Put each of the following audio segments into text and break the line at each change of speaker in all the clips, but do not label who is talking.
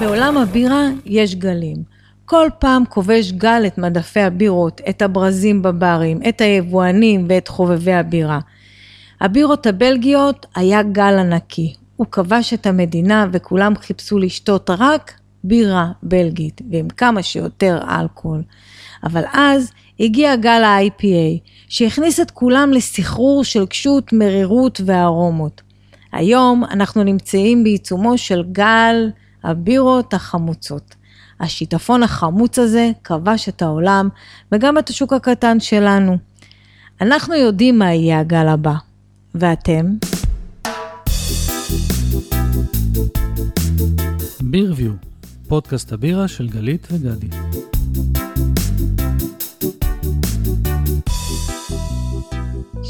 בעולם הבירה יש גלים. כל פעם כובש גל את מדפי הבירות, את הברזים בברים, את היבואנים ואת חובבי הבירה. הבירות הבלגיות היה גל ענקי. הוא כבש את המדינה וכולם חיפשו לשתות רק בירה בלגית ועם כמה שיותר אלכוהול. אבל אז הגיע גל ה-IPA, שהכניס את כולם לסחרור של קשות, מרירות וארומות. היום אנחנו נמצאים בעיצומו של גל הבירות החמוצות. השיטפון החמוץ הזה כבש את העולם וגם את השוק הקטן שלנו. אנחנו יודעים מה יהיה הגל הבא, ואתם?
בירביו, פודקאסט הבירה של גלית וגדי.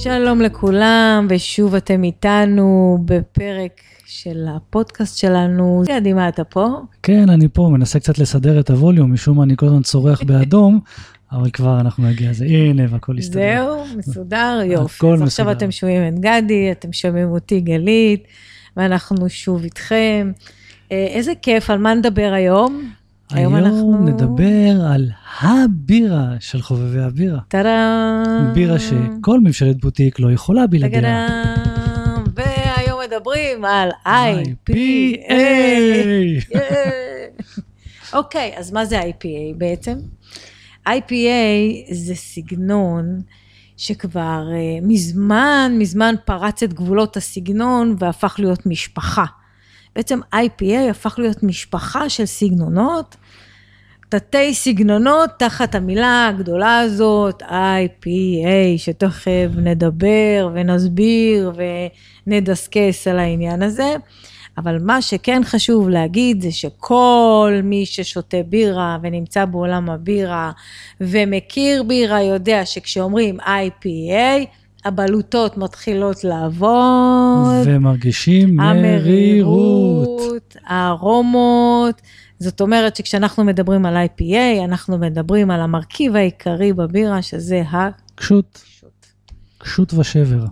שלום לכולם, ושוב אתם איתנו בפרק של הפודקאסט שלנו. גדי, מה אתה פה?
כן, אני פה, מנסה קצת לסדר את הווליום, משום מה אני כל הזמן צורח באדום, אבל כבר אנחנו נגיע לזה, הנה, והכל יסתדר.
זהו, מסודר, יופי.
הכל
אז
מסודר.
עכשיו אתם שומעים את גדי, אתם שומעים אותי גלית, ואנחנו שוב איתכם. אה, איזה כיף, על מה נדבר היום?
היום נדבר על הבירה של חובבי הבירה.
טאדאם.
בירה שכל ממשלת בוטיק לא יכולה בלעדיה.
טאדאם. והיום מדברים על IPA. אוקיי, אז מה זה IPA בעצם? IPA זה סגנון שכבר אה, מזמן, מזמן פרץ את גבולות הסגנון והפך להיות משפחה. בעצם IPA הפך להיות משפחה של סגנונות, תתי סגנונות תחת המילה הגדולה הזאת, IPA, שתכף נדבר ונסביר ונדסקס על העניין הזה. אבל מה שכן חשוב להגיד זה שכל מי ששותה בירה ונמצא בעולם הבירה ומכיר בירה יודע שכשאומרים IPA, הבלוטות מתחילות לעבוד.
ומרגישים מרירות.
המרירות, הארומות. זאת אומרת שכשאנחנו מדברים על IPA, אנחנו מדברים על המרכיב העיקרי בבירה, שזה
קשות,
הקשות.
קשות ושבר.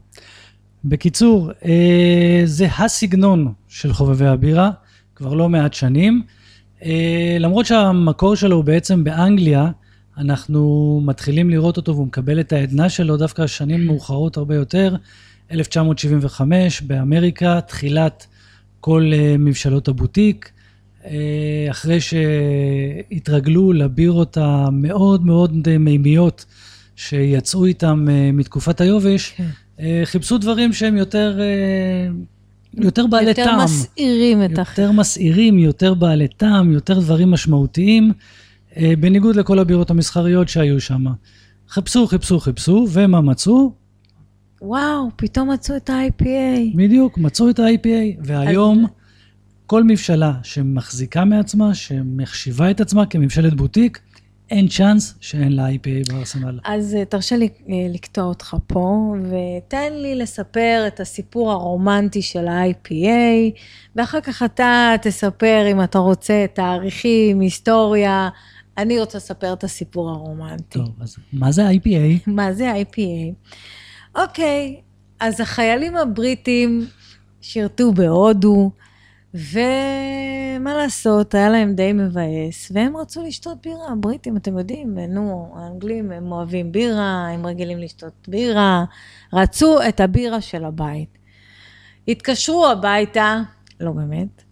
בקיצור, אה, זה הסגנון של חובבי הבירה, כבר לא מעט שנים. אה, למרות שהמקור שלו הוא בעצם באנגליה, אנחנו מתחילים לראות אותו והוא מקבל את העדנה שלו דווקא שנים מאוחרות הרבה יותר, 1975 באמריקה, תחילת כל אה, מבשלות הבוטיק, אה, אחרי שהתרגלו לבירות המאוד מאוד מימיות שיצאו איתם אה, מתקופת היובש,
כן.
אה, חיפשו דברים שהם יותר, אה, יותר בעלי
יותר
טעם.
מסעירים את ה...
יותר מסעירים, יותר בעלי טעם, יותר דברים משמעותיים, אה, בניגוד לכל הבירות המסחריות שהיו שם. חיפשו, חיפשו, חיפשו, ומה מצאו?
וואו, פתאום מצאו את ה-IPA.
בדיוק, מצאו את ה-IPA, והיום כל מבשלה שמחזיקה מעצמה, שמחשיבה את עצמה כממשלת בוטיק, אין צ'אנס שאין לה IPA בארסנל.
אז אה, תרשה לי אה, לקטוע אותך פה, ותן לי לספר את הסיפור הרומנטי של ה-IPA, ואחר כך אתה תספר, אם אתה רוצה, תאריכים, היסטוריה. אני רוצה לספר את הסיפור הרומנטי.
טוב, אז מה זה IPA?
מה זה IPA? אוקיי, אז החיילים הבריטים שירתו בהודו, ומה לעשות, היה להם די מבאס, והם רצו לשתות בירה, הבריטים, אתם יודעים, נו, האנגלים, הם אוהבים בירה, הם רגילים לשתות בירה, רצו את הבירה של הבית. התקשרו הביתה, לא באמת,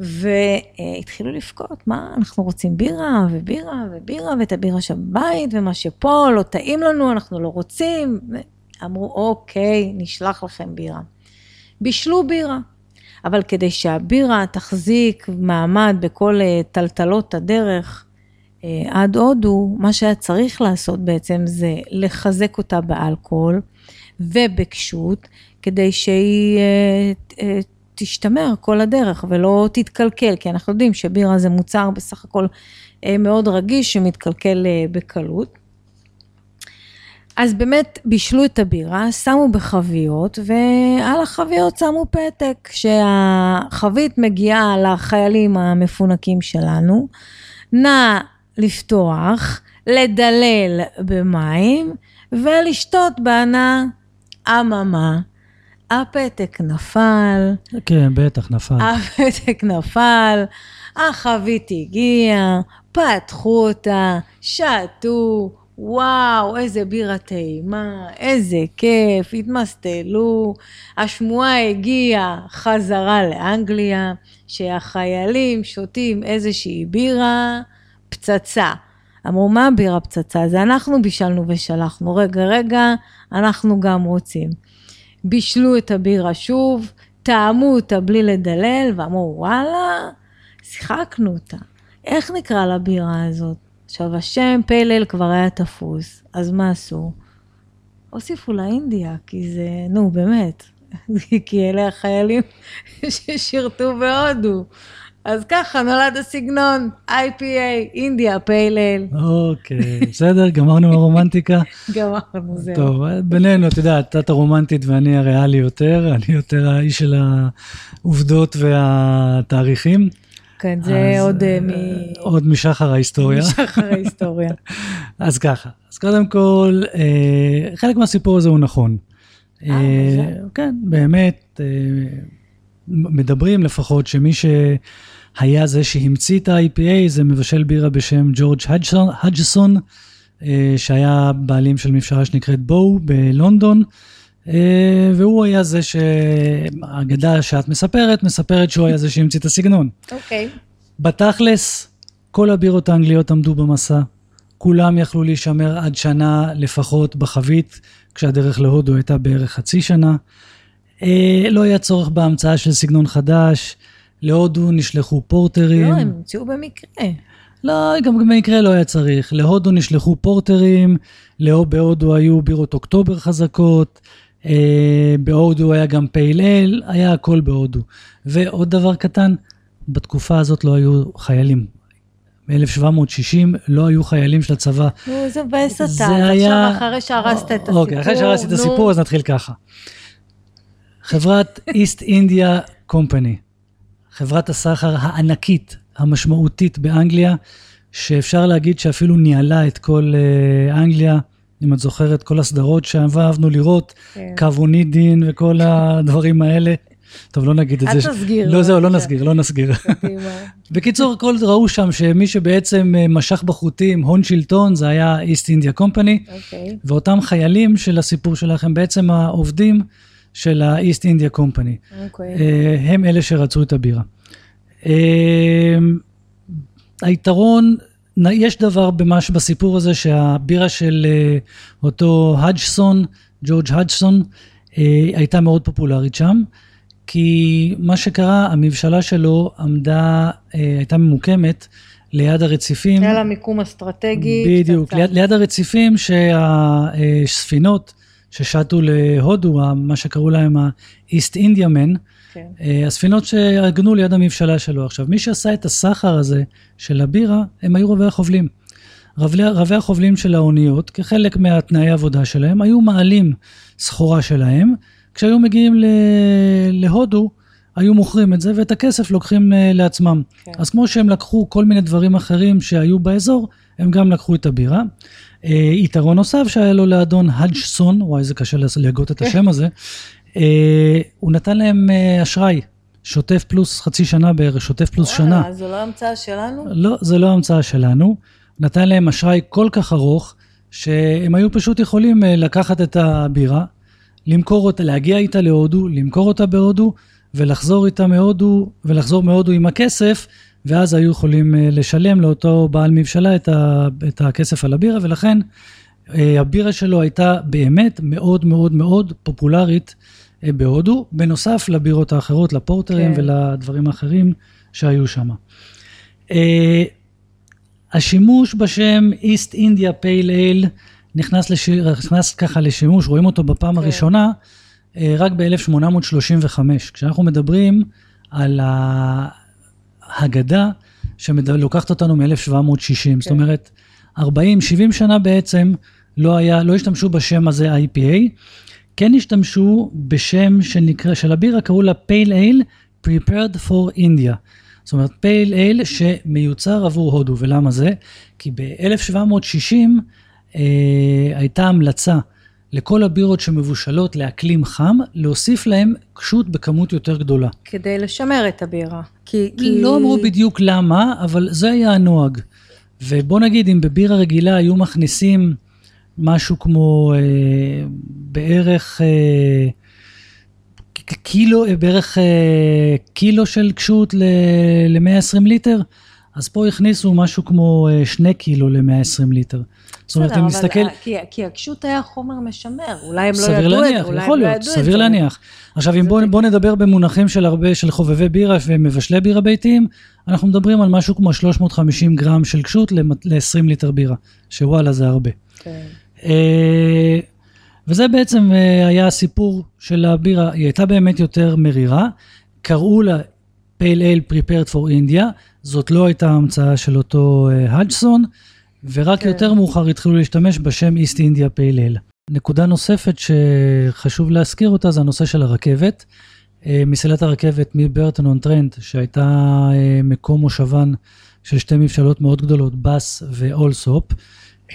והתחילו לבכות, מה, אנחנו רוצים בירה ובירה ובירה ואת הבירה שבבית, ומה שפה לא טעים לנו, אנחנו לא רוצים. אמרו, אוקיי, נשלח לכם בירה. בישלו בירה, אבל כדי שהבירה תחזיק מעמד בכל אה, טלטלות הדרך אה, עד הודו, מה שהיה צריך לעשות בעצם זה לחזק אותה באלכוהול ובקשות, כדי שהיא אה, תשתמר כל הדרך ולא תתקלקל, כי אנחנו יודעים שבירה זה מוצר בסך הכל אה, מאוד רגיש שמתקלקל אה, בקלות. אז באמת בישלו את הבירה, שמו בחביות, ועל החביות שמו פתק שהחבית מגיעה לחיילים המפונקים שלנו. נא לפתוח, לדלל במים ולשתות בהנאה. אממה, הפתק נפל,
כן, בטח, נפל.
הפתק נפל, החבית הגיעה, פתחו אותה, שתו, וואו, איזה בירה טעימה, איזה כיף, התמסטלו. השמועה הגיעה חזרה לאנגליה, שהחיילים שותים איזושהי בירה, פצצה. אמרו, מה בירה פצצה? זה אנחנו בישלנו ושלחנו. רגע, רגע, אנחנו גם רוצים. בישלו את הבירה שוב, טעמו אותה בלי לדלל, ואמרו, וואלה, שיחקנו אותה. איך נקרא לבירה הזאת? עכשיו, השם פיילל כבר היה תפוס, אז מה עשו? הוסיפו לה אינדיה, כי זה, נו, באמת, כי אלה החיילים ששירתו בהודו. אז ככה נולד הסגנון, IPA, אינדיה, פיילל.
אוקיי, בסדר, גמרנו הרומנטיקה.
גמרנו, זהו.
טוב, בינינו, את יודעת, את הרומנטית ואני הריאלי יותר, אני יותר האיש של העובדות והתאריכים.
כן, זה
אז,
עוד אה,
אה,
מ...
עוד משחר ההיסטוריה.
משחר ההיסטוריה.
אז ככה, אז קודם כל, אה, חלק מהסיפור הזה הוא נכון.
אה.
כן, באמת, מדברים לפחות שמי שהיה זה שהמציא את ה-IPA זה מבשל בירה בשם ג'ורג' הדג'סון, אה, שהיה בעלים של מבשלה שנקראת בואו בלונדון, אה, והוא היה זה שהאגדה שאת מספרת, מספרת שהוא היה זה שהמציא את הסגנון.
אוקיי.
בתכלס, כל הבירות האנגליות עמדו במסע, כולם יכלו להישמר עד שנה לפחות בחבית, כשהדרך להודו הייתה בערך חצי שנה. אה, לא היה צורך בהמצאה של סגנון חדש, להודו נשלחו פורטרים.
לא, הם המציאו במקרה.
לא, גם במקרה לא היה צריך. להודו נשלחו פורטרים, לא, בהודו היו בירות אוקטובר חזקות, אה, בהודו היה גם פייל אל, היה הכל בהודו. ועוד דבר קטן, בתקופה הזאת לא היו חיילים. ב-1760 לא היו חיילים של הצבא.
נו, זה מבאס.
זה
אז
היה-
עכשיו, אחרי שהרסת את הסיפור,
אוקיי, אחרי שהרסתי את. הסיפור, אז נתחיל ככה. חברת איסט אינדיה קומפני, חברת הסחר הענקית, המשמעותית באנגליה, שאפשר להגיד שאפילו ניהלה את כל אה, אנגליה, אם את זוכרת, כל הסדרות שאהבנו לראות,
כן.
קוונידין וכל הדברים האלה. טוב, לא נגיד את
אל
זה.
תסגיר,
לא, זהו, לא. נסגיר, לא נסגיר. בקיצור, כל ראו שם שמי שבעצם אה, משך בחוטים הון שלטון, זה היה איסט אינדיה קומפני.
אוקיי.
ואותם חיילים של הסיפור שלכם, בעצם העובדים של ה-East India Company.
אוקיי.
אה, הם אלה שרצו את הבירה. אה, היתרון, יש דבר ממש בסיפור הזה שהבירה של אה, אותו הדג'סון, ג'ורג' הדג'סון, אה, הייתה מאוד פופולרית שם, כי מה שקרה, המבשלה שלו עמדה, הייתה ממוקמת ליד הרציפים.
היה לה מיקום אסטרטגי.
בדיוק. ליד, ליד הרציפים שהספינות ששטו להודו, מה שקראו להם ה-East India Men,
כן.
אה, הספינות שעגנו ליד המבשלה שלו. עכשיו, מי שעשה את הסחר הזה של הבירה, הם היו רבי החובלים. רבי, רבי החובלים של האוניות, כחלק מהתנאי העבודה שלהם, היו מעלים סחורה שלהם, כשהיו מגיעים ל- להודו, היו מוכרים את זה, ואת הכסף לוקחים אה, לעצמם.
כן.
אז כמו שהם לקחו כל מיני דברים אחרים שהיו באזור, הם גם לקחו את הבירה. אה, יתרון נוסף שהיה לו לאדון הדג'סון, וואי, זה קשה להגות את השם הזה, אה, הוא נתן להם אה, אשראי, שוטף פלוס חצי שנה בערך, שוטף פלוס שנה.
וואלה, זו לא המצאה שלנו?
לא, זה לא המצאה שלנו. נתן להם אשראי כל כך ארוך, שהם היו פשוט יכולים לקחת את הבירה, למכור אותה, להגיע איתה להודו, למכור אותה בהודו, ולחזור איתה מהודו, ולחזור מהודו עם הכסף, ואז היו יכולים אה, לשלם לאותו בעל מבשלה את, ה, את הכסף על הבירה, ולכן אה, הבירה שלו הייתה באמת מאוד מאוד מאוד פופולרית אה, בהודו, בנוסף לבירות האחרות, לפורטרים
כן.
ולדברים האחרים שהיו שם. השימוש בשם East India Pale Ale נכנס, לש... נכנס ככה לשימוש, רואים אותו בפעם
כן.
הראשונה רק ב-1835, כשאנחנו מדברים על ההגדה שלוקחת אותנו מ-1760, כן. זאת אומרת 40-70 שנה בעצם לא, היה, לא השתמשו בשם הזה IPA, כן השתמשו בשם שנקרא, של הבירה, קראו לה Pale Ale Prepared for India. זאת אומרת, פייל אייל שמיוצר עבור הודו, ולמה זה? כי ב-1760 אה, הייתה המלצה לכל הבירות שמבושלות לאקלים חם, להוסיף להם קשות בכמות יותר גדולה.
כדי לשמר את הבירה. כי... כי...
לא אמרו בדיוק למה, אבל זה היה הנוהג. ובוא נגיד, אם בבירה רגילה היו מכניסים משהו כמו אה, בערך אה, קילו, אה, בערך אה, קילו של קשות ל-120 ליטר, אז פה הכניסו משהו כמו אה, שני קילו ל-120 ליטר. זאת אומרת, אם נסתכל...
כי, כי הקשות היה חומר משמר, אולי הם לא
סביר
ידעו
להניח,
את זה, אולי
יכול
הם לא
להיות,
ידעו את
סביר. להניח. עכשיו, אם בואו. בוא נדבר במונחים של הרבה, של חובבי בירה ומבשלי בירה ביתיים, אנחנו מדברים על משהו כמו 350 גרם של קשות ל-20 ליטר בירה, שוואלה זה הרבה.
כן.
אה, וזה בעצם אה, היה הסיפור של הבירה, היא הייתה באמת יותר מרירה, קראו לה Pale Ale Prepared for India, זאת לא הייתה המצאה של אותו הדג'סון, ורק
כן.
יותר מאוחר התחילו להשתמש בשם East India Pale Ale. נקודה נוספת שחשוב להזכיר אותה זה הנושא של הרכבת. אה, מסילת הרכבת מברטון און טרנד, שהייתה אה, מקום מושבן של שתי מבשלות מאוד גדולות, בס ואולסופ.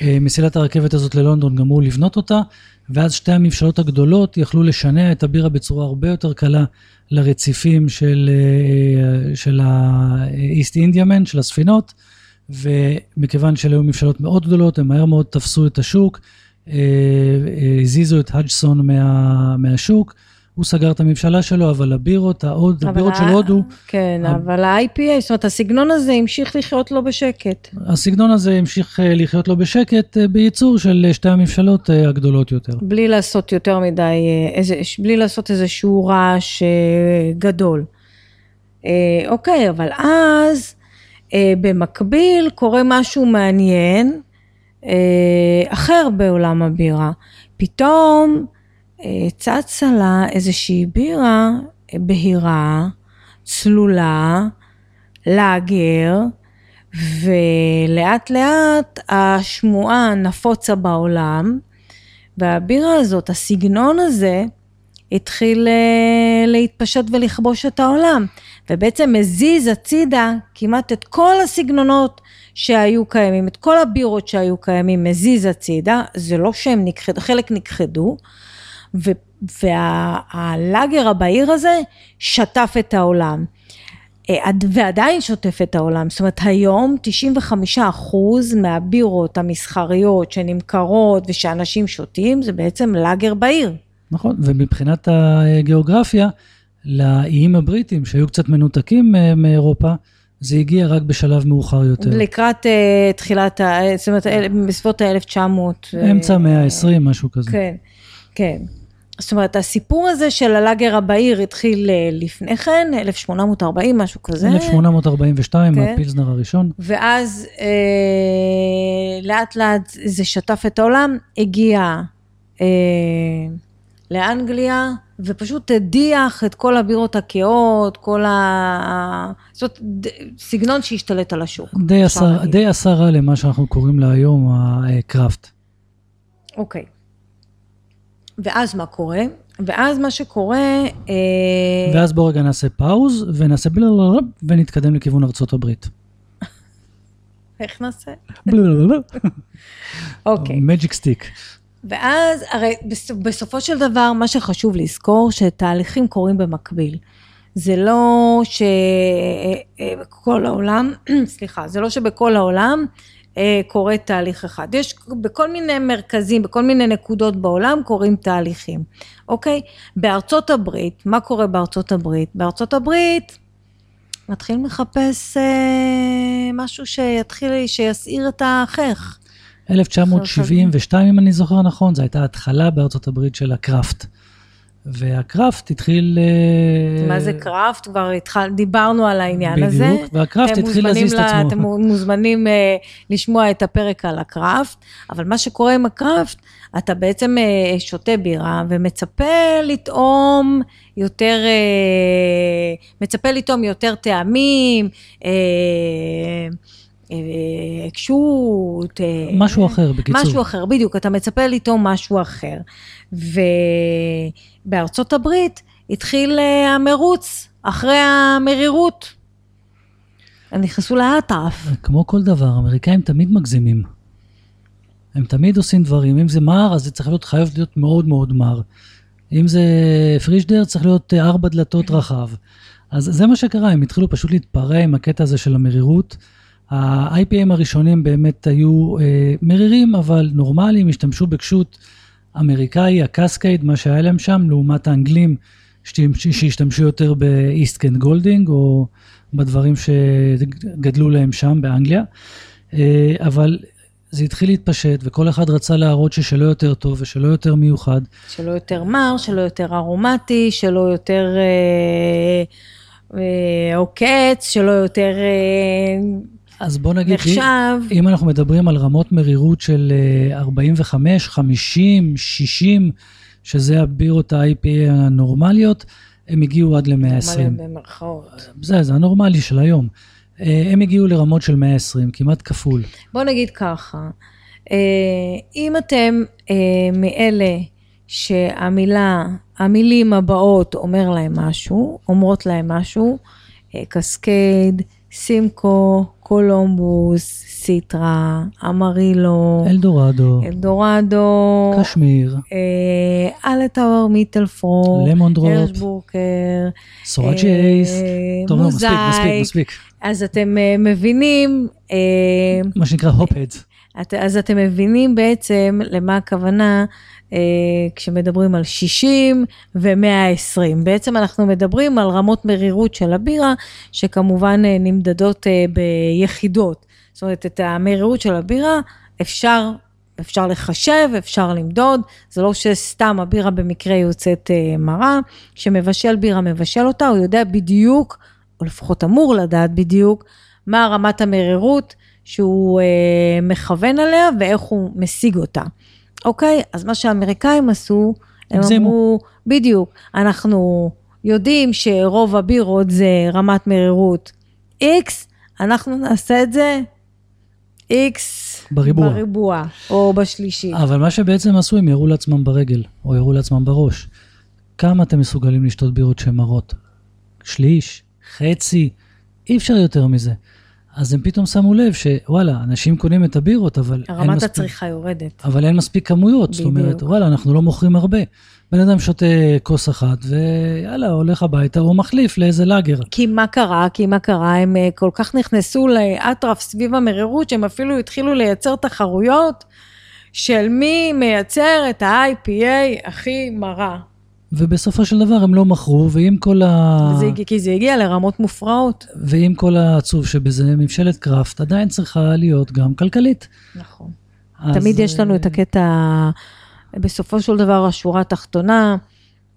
אה, מסילת הרכבת הזאת ללונדון גמרו לבנות אותה, ואז שתי המבשלות הגדולות יכלו לשנע את הבירה בצורה הרבה יותר קלה לרציפים של, של ה-East Indiaman, של הספינות, ומכיוון שאלה היו מבשלות מאוד גדולות, הם מהר מאוד תפסו את השוק, אה, אה, הזיזו את הדג'סון מה, מהשוק, הוא סגר את הממשלה שלו, אבל הבירות, ההוד,
אבל
הבירות של
ה-
הודו,
כן,
ה-
אבל ה-IPA, זאת אומרת, הסגנון הזה המשיך לחיות לו בשקט.
הסגנון הזה המשיך אה, לחיות לו בשקט בייצור של שתי המבשלות אה, הגדולות יותר.
בלי לעשות יותר מדי, איזה, בלי לעשות איזשהו רעש גדול. אה, אוקיי, אבל אז במקביל קורה משהו מעניין אה, אחר בעולם הבירה. פתאום אה, צצה לה איזושהי בירה אה, בהירה, צלולה, לאגר, ולאט לאט השמועה נפוצה בעולם, והבירה הזאת, הסגנון הזה, התחיל אה, להתפשט ולכבוש את העולם, ובעצם הזיז הצידה כמעט את כל הסגנונות שהיו קיימים, את כל הבירות שהיו קיימים, הזיז הצידה, זה לא שהם נכחדו, חלק נכחדו, והלאגר הבהיר הזה שטף את העולם. אה, עד- ועדיין שוטף את העולם, זאת אומרת היום 95% מהבירות המסחריות שנמכרות ושאנשים שותים זה בעצם לאגר בהיר.
נכון, ומבחינת הגיאוגרפיה, לאיים הבריטים שהיו קצת מנותקים אה, מאירופה, זה הגיע רק בשלב מאוחר יותר.
לקראת אה, תחילת, ה- אה, זאת אומרת בסביבות ה-1900.
אמצע המאה ה-20, משהו כזה.
כן, כן. זאת אומרת הסיפור הזה של הלאגר הבהיר התחיל לפני כן, 1840 משהו כזה.
1842,
כן.
הפילסנר הראשון.
ואז אה, לאט לאט זה שטף את העולם, הגיע אה, לאנגליה, ופשוט הדיח את כל הבירות הכהות, כל ה... זאת ד- סגנון שהשתלט על השוק.
די רע למה שאנחנו קוראים לה היום ה craft.
אוקיי. ואז מה קורה? ואז מה שקורה... אה,
ואז בואו רגע נעשה pause, ונעשה בלבלבלב, ונתקדם לכיוון ארצות הברית.
איך נעשה?
בלבלבלב,
אוקיי.
מג'יק סטיק.
ואז, הרי בס- בסופו של דבר, מה שחשוב לזכור, שתהליכים קורים במקביל. זה לא שבכל העולם, סליחה, זה לא שבכל העולם אה, קורה תהליך אחד. יש בכל מיני מרכזים, בכל מיני נקודות בעולם קורים תהליכים, אוקיי? בארצות הברית, מה קורה בארצות הברית? בארצות הברית מתחילים לחפש אה, משהו שיתחיל, שיסעיר את החך.
1972, אם אני זוכר נכון, זו הייתה התחלה בארצות הברית של הקראפט. והקראפט התחיל... אה,
מה זה קראפט? כבר התחל, דיברנו על העניין הזה.
בדיוק, והקראפט התחיל להזיז את
ל-
עצמו.
אתם מוזמנים אה, לשמוע את הפרק על הקראפט, אבל מה שקורה עם הקראפט, אתה בעצם אה, שותה בירה ומצפה לטעום יותר, אה, מצפה לטעום יותר טעמים, אה, עיקשות.
משהו אחר, בקיצור.
משהו אחר, בדיוק, אתה מצפה לטעום משהו אחר. ובארצות הברית התחיל אה, המרוץ אחרי המרירות. הם נכנסו לאטרף.
כמו כל דבר, האמריקאים תמיד מגזימים. הם תמיד עושים דברים, אם זה מר, אז זה צריך להיות, חייב להיות מאוד מאוד מר. אם זה פרישדר, צריך להיות אה, ארבע דלתות רחב. אז זה מה שקרה, הם התחילו פשוט להתפרע עם הקטע הזה של המרירות. ה-IPA הראשונים באמת היו אה, מרירים, אבל נורמליים, השתמשו בכשות אמריקאי, ה Cascade, מה שהיה להם שם, לעומת האנגלים שהשתמשו יותר ב East Kent Golding, או בדברים שגדלו להם שם באנגליה. אה, אבל זה התחיל להתפשט, וכל אחד רצה להראות ששלו יותר טוב ושלו יותר מיוחד.
שלא יותר מר, שלא יותר ארומטי, שלא יותר אה, אה, עוקץ, שלא יותר אה,
אז בוא נגיד,
נחשב.
אם אנחנו מדברים על רמות מרירות של אה, 45, 50, 60, שזה הבירות ה-IPA הנורמליות, הם הגיעו עד ל-120.
מלא במרכאות.
זה, זה הנורמלי של היום. אה, הם הגיעו לרמות של 120, כמעט כפול.
בוא נגיד ככה, אה, אם אתם אה, מאלה שהמילה, המילים הבאות אומר להם משהו, אומרות להם משהו, Cascade, Simcoe, Columbus, Citra, Amarillo, El
Dorado,
El
Dorado, Cashmere,
אה, Hallertauer Mittelfrüh,
Lemon Drop,
Hersbrucker,
Sorachi
אה,
Ace. טוב, לא, מספיק, מספיק. מספיק.
אז אתם אה, מבינים, אה,
מה שנקרא hop
heads. אז אתם מבינים בעצם למה הכוונה אה, כשמדברים על 60 ו-120. בעצם אנחנו מדברים על רמות מרירות של הבירה, שכמובן אה, נמדדות אה, ביחידות. זאת אומרת, את המרירות של הבירה אפשר, אפשר לחשב, אפשר למדוד, זה לא שסתם הבירה במקרה יוצאת אה, מרה. כשמבשל בירה מבשל אותה, הוא יודע בדיוק, או לפחות אמור לדעת בדיוק, מה רמת המרירות שהוא אה, מכוון עליה ואיך הוא משיג אותה. אוקיי? אז מה שהאמריקאים עשו, הם. אמרו, בדיוק, אנחנו יודעים שרוב הבירות זה רמת מרירות X, אנחנו נעשה את זה X
בריבוע.
בריבוע או בשלישי.
אבל מה שבעצם עשו, הם ירו לעצמם ברגל, או ירו לעצמם בראש. כמה אתם מסוגלים לשתות בירות שהן מרות? שליש? חצי? אי אפשר יותר מזה. אז הם פתאום שמו לב שוואלה, אנשים קונים את הבירות, אבל אין
רמת
מספיק,
הצריכה יורדת.
אבל אין מספיק כמויות. זאת אומרת,
בדיוק.
וואלה, אנחנו לא מוכרים הרבה. בן אדם שותה כוס אחת, ויאללה, הולך הביתה, הוא מחליף לאיזה לאגר.
כי מה קרה? כי מה קרה? הם אה, כל כך נכנסו לאטרף סביב המרירות, שהם אפילו התחילו לייצר תחרויות של מי מייצר את ה-IPA הכי מרה.
ובסופו של דבר הם לא מכרו, ועם כל ה...
הגיע- כי זה הגיע לרמות מופרעות.
ועם כל העצוב שבזה, ממשלת קראפט עדיין צריכה להיות גם כלכלית.
נכון.
אז,
תמיד יש לנו את
אה,
הקטע, בסופו של דבר השורה התחתונה,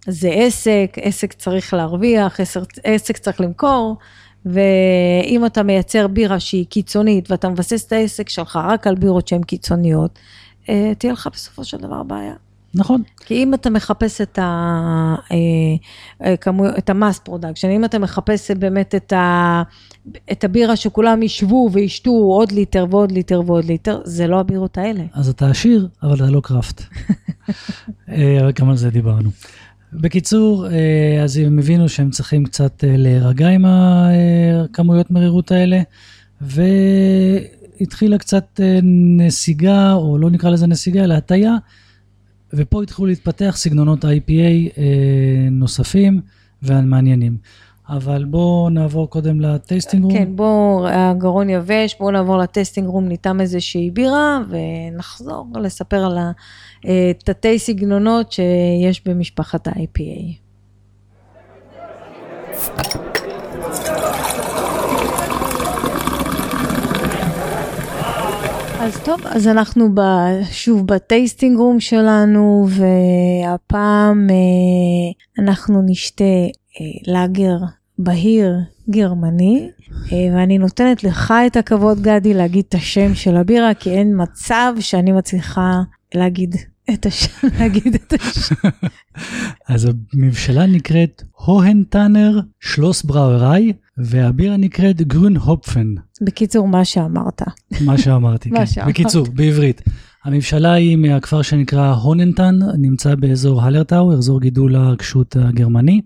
זה עסק, עסק צריך להרוויח, עסק, עסק צריך למכור, ואם אתה מייצר בירה שהיא קיצונית ואתה מבסס את העסק שלך רק על בירות שהן קיצוניות, אה, תהיה לך בסופו של דבר בעיה.
נכון.
כי אם אתה מחפש את, ה, אה, אה, כמו, את ה mass production, אם אתה מחפש באמת את, ה, את הבירה שכולם ישבו וישתו עוד ליטר ועוד ליטר ועוד ליטר, זה לא הבירות האלה.
אז אתה עשיר, אבל אתה לא קראפט. אה, גם על זה דיברנו. בקיצור, אז הם הבינו שהם צריכים קצת להירגע עם הכמויות מרירות האלה, והתחילה קצת נסיגה, או לא נקרא לזה נסיגה, אלא הטיה, ופה התחילו להתפתח סגנונות IPA אה, נוספים ומעניינים. אבל בואו נעבור קודם לטייסטינג רום.
כן, בואו, הגרון יבש, בואו נעבור לטסטינג רום, ניתן איזושהי בירה, ונחזור לספר על ה- אה, סגנונות שיש במשפחת ה-IPA. אז טוב, אז אנחנו ב, שוב בטייסטינג רום שלנו, והפעם אה, אנחנו נשתה אה, לאגר בהיר גרמני, אה, ואני נותנת לך את הכבוד, גדי, להגיד את השם של הבירה, כי אין מצב שאני מצליחה להגיד את השם, להגיד את השם.
אז המבשלה נקראת הוהנטאנר שלוס בראוריי, והבירה נקראת גרון הופפן,
בקיצור, מה שאמרת.
מה שאמרתי.
מה
כן.
שאמרת.
בקיצור, בעברית. הממשלה היא מהכפר שנקרא הוננטן, נמצא באזור הלרטאו, אזור גידול הקשות הגרמני.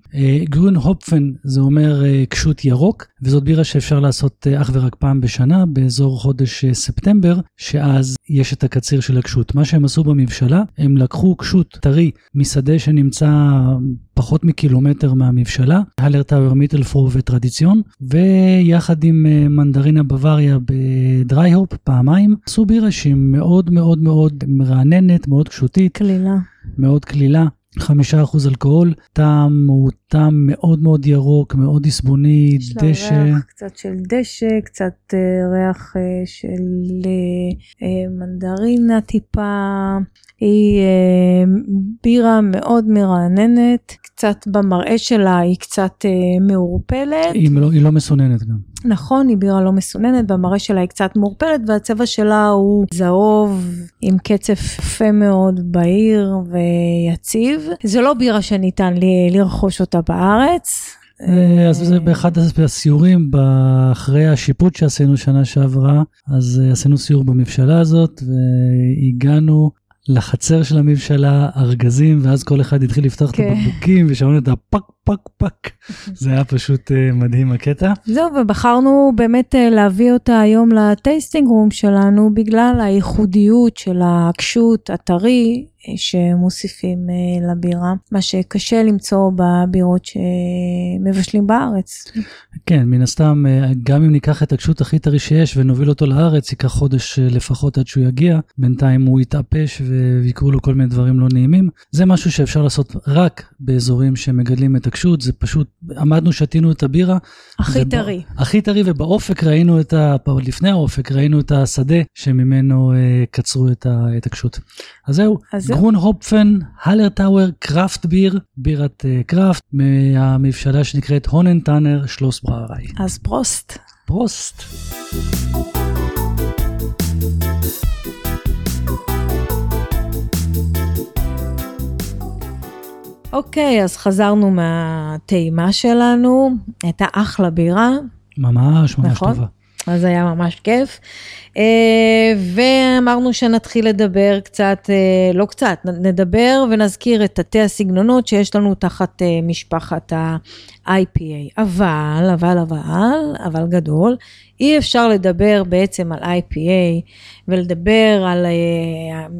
גרון הופפן זה אומר קשות ירוק, וזאת בירה שאפשר לעשות אך ורק פעם בשנה, באזור חודש ספטמבר, שאז יש את הקציר של הקשות. מה שהם עשו בממשלה, הם לקחו קשות טרי משדה שנמצא פחות מקילומטר מהמבשלה, הלר טאוור מיטלפור וטרדיציון, ויחד עם מנדרינה בוואריה בדרייהופ פעמיים, עשו בירה שהיא מאוד מאוד מאוד מרעננת, מאוד קשותית.
קלילה.
מאוד קלילה. חמישה אחוז אלכוהול, טעם הוא טעם מאוד מאוד ירוק, מאוד עסבוני, דשא. יש לה
ריח קצת של דשא, קצת uh, ריח uh, של uh, מנדרינה טיפה. היא uh, בירה מאוד מרעננת, קצת במראה שלה היא קצת uh, מעורפלת.
היא לא, היא לא מסוננת גם.
נכון, היא בירה לא מסוננת, במראה שלה היא קצת מעורפלת, והצבע שלה הוא זהוב, עם קצף יפה מאוד בהיר ויציב. זה לא בירה שניתן לי לרכוש אותה בארץ.
אז זה באחד הסיורים אחרי השיפוט שעשינו שנה שעברה, אז עשינו סיור במבשלה הזאת והגענו לחצר של הממשלה, ארגזים, ואז כל אחד התחיל לפתוח כן. את הבקבוקים ושמענו את הפק פק פק. זה היה פשוט uh, מדהים הקטע.
זהו, ובחרנו באמת uh, להביא אותה היום לטייסטינג רום שלנו, בגלל הייחודיות של הקשות הטרי שמוסיפים אה, לבירה, מה שקשה למצוא בבירות שמבשלים בארץ.
כן, מן הסתם, גם אם ניקח את הקשות הכי טרי שיש ונוביל אותו לארץ, ייקח חודש לפחות עד שהוא יגיע, בינתיים הוא יתעפש ויקרו לו כל מיני דברים לא נעימים. זה משהו שאפשר לעשות רק באזורים שמגדלים את הקשות, זה פשוט, עמדנו, שתינו את הבירה.
הכי טרי.
הכי טרי, ובאופק ראינו את ה... לפני האופק ראינו את השדה שממנו אה, קצרו את, ה, את הקשות. אז זהו, אז Grünhopfen, Hallertauer, craft beer, בירת אה, craft, מהמבשלה שנקראת Hohenthanner Schlossbrauerei.
אז Prost.
Prost.
אוקיי, אז חזרנו מהטעימה שלנו, הייתה אחלה בירה.
ממש ממש נכון? טובה.
אז היה ממש כיף. אה, ואמרנו שנתחיל לדבר קצת, אה, לא קצת, נדבר ונזכיר את תתי הסגנונות שיש לנו תחת אה, משפחת ה-IPA. אבל, אבל, אבל, אבל גדול, אי אפשר לדבר בעצם על IPA ולדבר על,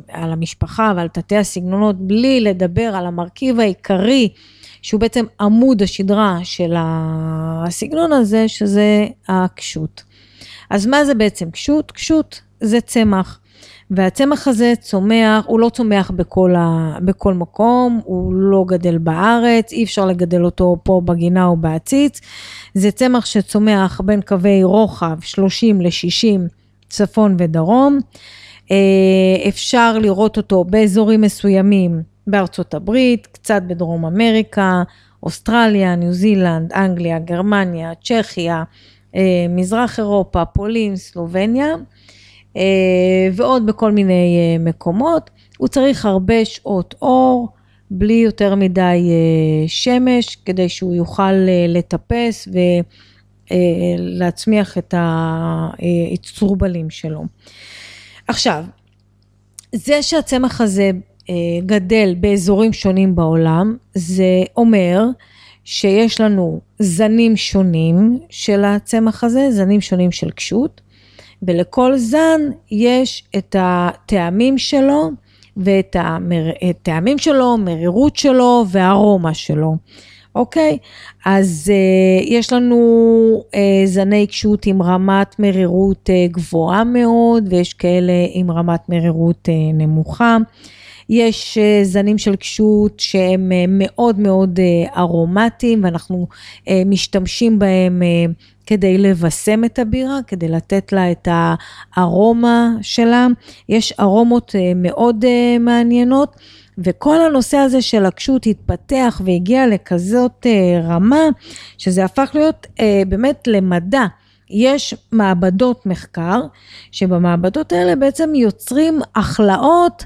על המשפחה ועל תתי הסגנונות בלי לדבר על המרכיב העיקרי. שהוא בעצם עמוד השדרה של הסגנון הזה, שזה הקשות. אז מה זה בעצם קשות? קשות זה צמח. והצמח הזה צומח, הוא לא צומח בכל, ה, בכל מקום, הוא לא גדל בארץ, אי אפשר לגדל אותו פה בגינה או בעציץ. זה צמח שצומח בין קווי רוחב 30 ל-60 צפון ודרום. אה, אפשר לראות אותו באזורים מסוימים בארצות הברית, קצת בדרום אמריקה, אוסטרליה, ניו זילנד, אנגליה, גרמניה, צ'כיה, מזרח אירופה, פולין, סלובניה, אה, ועוד בכל מיני אה, מקומות. הוא צריך הרבה שעות אור, בלי יותר מדי שמש, כדי שהוא יוכל לטפס ולהצמיח את הצורבלים שלו. עכשיו, זה שהצמח הזה גדל באזורים שונים בעולם, זה אומר שיש לנו זנים שונים של הצמח הזה, זנים שונים של קשות, ולכל זן יש את הטעמים שלו ואת הטעמים שלו, מרירות שלו והארומה שלו. אוקיי? אז uh, יש לנו uh, זני קשות עם רמת מרירות uh, גבוהה מאוד, ויש כאלה עם רמת מרירות uh, נמוכה. יש אה, זנים של קשות שהם אה, מאוד מאוד אה, ארומטיים ואנחנו משתמשים בהם כדי לבשם את הבירה, כדי לתת לה את הארומה שלה. יש ארומות מאוד מעניינות. וכל הנושא הזה של הקשות התפתח והגיע לכזאת רמה, שזה הפך להיות באמת למדע. יש מעבדות מחקר, שבמעבדות האלה בעצם יוצרים הכלאות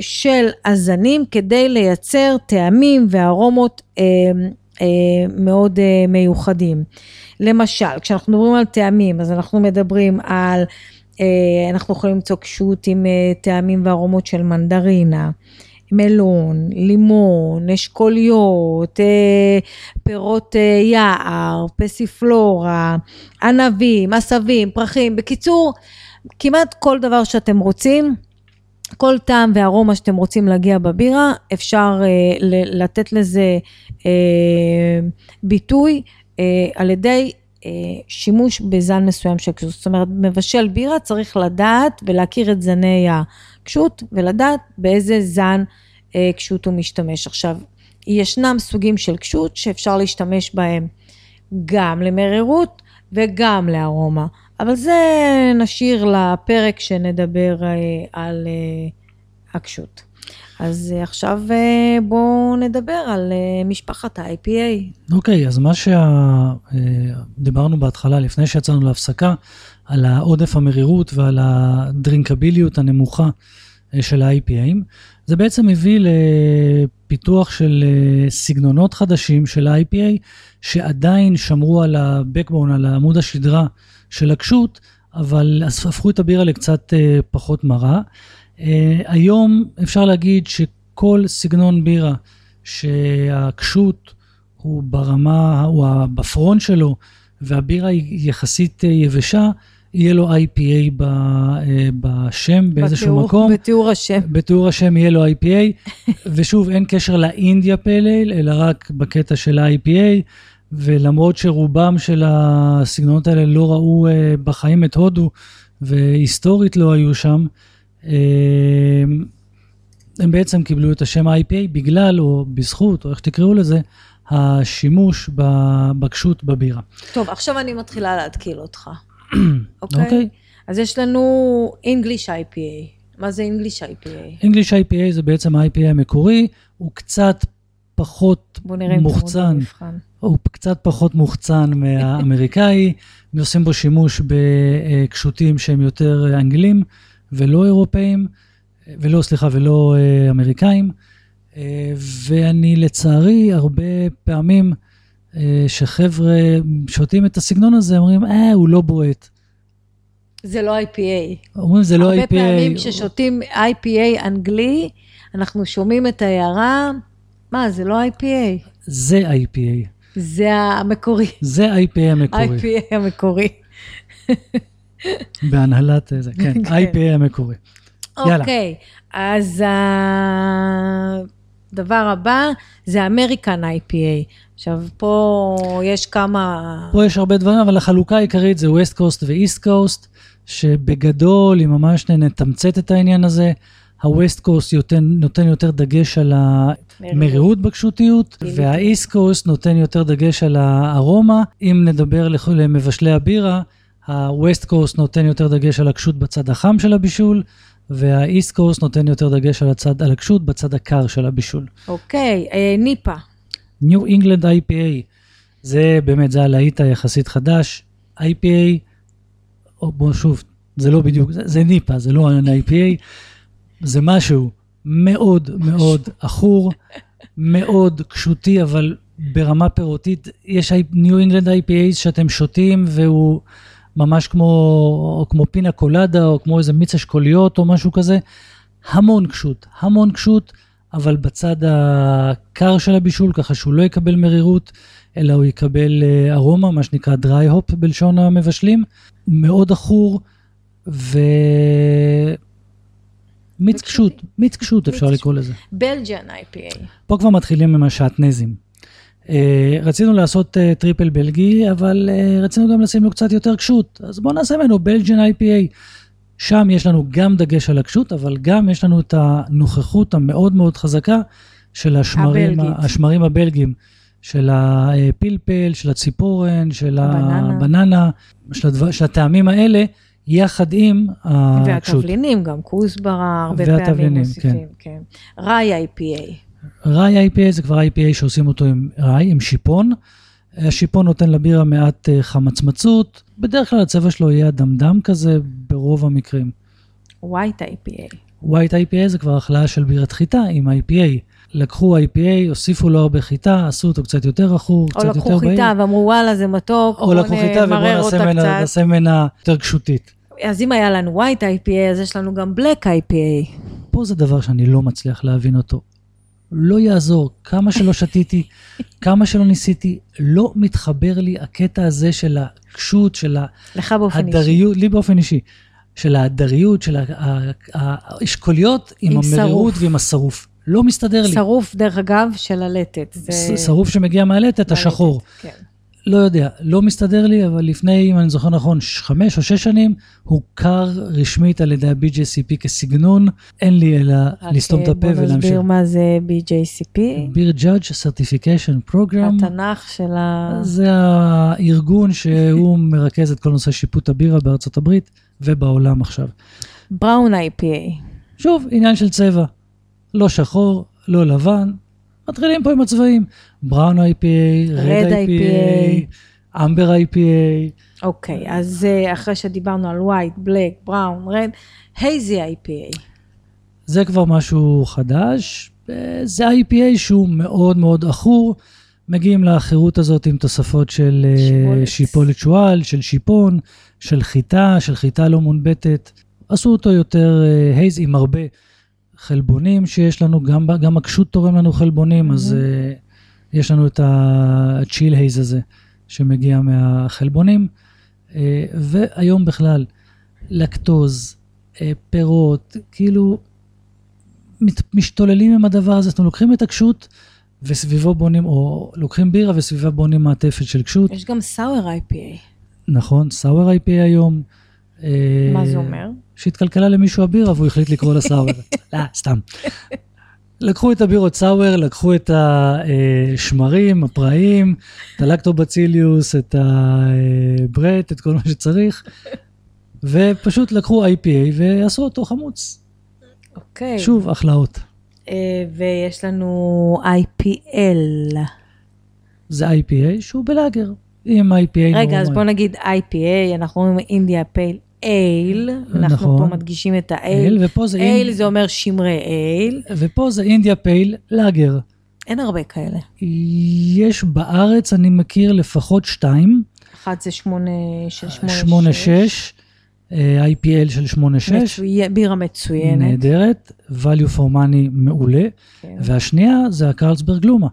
של הזנים כדי לייצר טעמים וארומות אה, אה, מאוד מיוחדים. למשל, כשאנחנו מדברים על טעמים, אז אנחנו מדברים על אה, אנחנו יכולים למצוא קשות עם אה, טעמים וארומות של מנדרינה, מלון, לימון, אשכוליות, אה, פירות אה, יער, פסיפלורה, ענבים, עשבים, פרחים, בקיצור, כמעט כל דבר שאתם רוצים, כל טעם וארומה שאתם רוצים להגיע בבירה, אפשר אה, לתת לזה אה, ביטוי אה, על ידי אה, שימוש בזן מסוים של קשות. זאת אומרת, מבשל בירה צריך לדעת ולהכיר את זני הקשות ולדעת באיזה זן אה, קשות הוא משתמש. עכשיו, ישנם סוגים של קשות שאפשר להשתמש בהם גם למרירות וגם לארומה, אבל זה נשאיר לפרק שנדבר אה, על אה, הקשות. אז אה, עכשיו בואו נדבר על משפחת ה-IPA.
אוקיי, אז מה שדיברנו בהתחלה, לפני שיצאנו להפסקה, על העודף המרירות ועל הדרינקביליות הנמוכה של ה-IPAים, זה בעצם הביא לפיתוח של סגנונות חדשים של ה-IPA, שעדיין שמרו על ה-backbone, על עמוד השדרה של הקשות, אבל הפכו את הבירה לקצת אה, פחות מרה. אה, היום אפשר להגיד שכל סגנון בירה שהקשות הוא ברמה, הוא בפרונט שלו, והבירה היא יחסית אה, יבשה, יהיה לו IPA ב, אה, בשם באיזשהו
בתיאור-
מקום.
בתיאור השם.
בתיאור השם יהיה לו IPA, ושוב, אין קשר לאינדיה פייל אלא רק בקטע של ה-IPA, ולמרות שרובם של הסגנונות האלה לא ראו אה, בחיים את הודו, והיסטורית לא היו שם, אה, הם בעצם קיבלו את השם IPA בגלל, או בזכות, או איך שתקראו לזה, השימוש בקשות בבירה.
טוב, עכשיו אני מתחילה להתקיל אותך. אוקיי?
אוקיי.
אז יש לנו English IPA. מה זה English IPA?
English IPA זה בעצם ה-IPA המקורי, הוא קצת פחות
בואו נראה אם
מוחצן,
במבחן.
הוא קצת פחות מוחצן מהאמריקאי, עושים בו שימוש בקשותים שהם יותר אנגלים ולא אירופאים, ולא, סליחה, ולא אה, אמריקאים. אה, ואני לצערי, הרבה פעמים אה, שחבר'ה שותים את הסגנון הזה, אומרים, אה, הוא לא בועט.
זה לא IPA.
אומרים, זה לא
הרבה
IPA.
פעמים כששותים IPA אנגלי, אנחנו שומעים את ההערה, מה, זה לא IPA.
זה IPA.
זה המקורי.
זה IPA המקורי.
IPA המקורי.
בהנהלת זה, כן,
כן.
IPA המקורי. יאללה.
אוקיי, אז הדבר הבא זה אמריקן IPA. עכשיו, פה יש כמה...
פה יש הרבה דברים, אבל החלוקה העיקרית זה West Coast ו East Coast, שבגדול, אם ממש נתמצת את העניין הזה, ה West Coast נותן, נותן יותר דגש על המרירות בקשותיות.
וה
East Coast נותן יותר דגש על הארומה. אם נדבר למבשלי הבירה, ה West Coast נותן יותר דגש על הקשות בצד החם של הבישול, וה East Coast נותן יותר דגש על, הצד, על הקשות בצד הקר של הבישול.
אוקיי, אה, NEIPA.
New England IPA, זה באמת, זה הלהיט היחסית חדש. IPA, או בוא שוב, זה לא בדיוק, זה, זה ניפה, זה לא IPA, זה משהו מאוד מאוד עכור, מאוד קשותי, אבל ברמה פירותית, יש New England IPA שאתם שותים והוא ממש כמו, או כמו פינה קולדה, או כמו איזה מיץ אשכוליות או משהו כזה, המון קשות, המון קשות, אבל בצד הקר של הבישול, ככה שהוא לא יקבל מרירות, אלא הוא יקבל אה, ארומה, מה שנקרא dry hop בלשון המבשלים, מאוד עכור, ו... מיץ קשות, מיץ קשות אפשר לקרוא לזה.
Belgian IPA.
פה כבר מתחילים עם השעטנזים. אה, רצינו לעשות אה, Tripel בלגי, אבל אה, רצינו גם לשים לו קצת יותר קשות, אז בואו נעשה ממנו Belgian IPA. שם יש לנו גם דגש על הקשות, אבל גם יש לנו את הנוכחות המאוד מאוד חזקה של השמרים,
הבלגית.
השמרים הבלגים, של הפלפל, של הציפורן, של
הבננה.
הבננה, של, הדבר, של הטעמים האלה, יחד עם הקשות.
והתבלינים גם, כוסברה, הרבה פעמים מוסיפים, כן. ראי IPA.
ראי IPA זה כבר IPA שעושים אותו עם ראי, עם שיפון. השיפון נותן לבירה מעט אה, חמצמצות, בדרך כלל הצבע שלו יהיה אדמדם כזה ברוב המקרים.
ווייט IPA.
ווייט IPA זה כבר החלאה של בירת חיטה עם IPA. לקחו IPA, הוסיפו לו הרבה חיטה, עשו אותו קצת יותר עכור,
או
קצת יותר
לקחו
בהיר.
חיטה ואמרו וואלה זה מתוק,
או לקחו חיטה ובואו נעשה ממנה-
קצת.
נעשה ממנה יותר קשותית.
אז אם היה לנו white IPA, אז יש לנו גם black IPA.
פה זה דבר שאני לא מצליח להבין אותו. לא יעזור, כמה שלא שתיתי, כמה שלא ניסיתי, לא מתחבר לי הקטע הזה של הקשות, של. ההדריות, לי באופן אישי, של ההדריות, של האשכוליות עם
עם
המרירות. ועם השרוף. לא מסתדר לי.
שרוף, דרך אגב, של הלטת. זה...
שרוף שמגיע מהלטת,
מהלטת,
השחור.
כן.
לא יודע, לא מסתדר לי, אבל לפני, אם אני זוכר נכון, חמש או שש שנים, הוכר רשמית על ידי ה-BJCP כסגנון, אין לי אלא לסתום את
אה,
הפה
בוא
ולהמשיך.
נסביר מה זה BJCP.
ביר Judge Certification Program,
התנ"ך של ה...
זה הארגון שהוא מרכז את כל נושא שיפוט הבירה בארצות הברית ובעולם עכשיו.
בראון IPA.
שוב, עניין של צבע. לא שחור, לא לבן. מתחילים פה עם הצבעים. בראון IPA, רד IPA, אמבר IPA.
אוקיי, אז אה, אחרי שדיברנו על white, black, brown, red, hazy IPA.
זה כבר משהו חדש. אה, זה IPA שהוא מאוד מאוד עכור. מגיעים לחירות הזאת עם תוספות של אה,
שיפולת.
שיפולת שועל, של שיפון, של חיטה, של חיטה לא מונבטת. עשו אותו יותר הייז עם הרבה חלבונים שיש לנו, גם, גם הקשות תורם לנו חלבונים, אז אה, יש לנו את הצ'יל הייז הזה שמגיע מהחלבונים. אה, והיום בכלל, לקטוז, אה, פירות, כאילו מת, משתוללים עם הדבר הזה. אנחנו לוקחים את הקשות וסביבו בונים, או לוקחים בירה וסביבה בונים מעטפת של קשות.
יש גם sour IPA.
נכון, סאואר IPA היום. אה,
מה זה אומר?
שהתקלקלה למישהו הבירה והוא החליט לקרוא לה סאואר. לא, סתם. לקחו את הבירות סאואר, לקחו את השמרים, הפראיים, את הלקטובציליוס, את הברט, את כל מה שצריך, ופשוט לקחו IPA ועשו אותו חמוץ.
אוקיי.
שוב, החלאות.
אה, ויש לנו IPL.
זה IPA שהוא בלאגר, עם IPA
רגע, אז
נורמלי.
בוא נגיד IPA, אנחנו אומרים אינדיה פייל אייל, אנחנו
נכון.
פה מדגישים את
אייל,
האייל.
ופה זה
אייל זה אומר שמרי אייל,
ופה זה אינדיה פייל לאגר.
אין הרבה כאלה.
יש בארץ, אני מכיר לפחות שתיים,
אחת זה שמונה, של שמונה,
שמונה
שש.
שש, אה, IPL של שמונה שש,
מצוין- בירה מצוינת.
נהדרת, value for money מעולה,
כן.
והשנייה זה הקרלסברג לומה,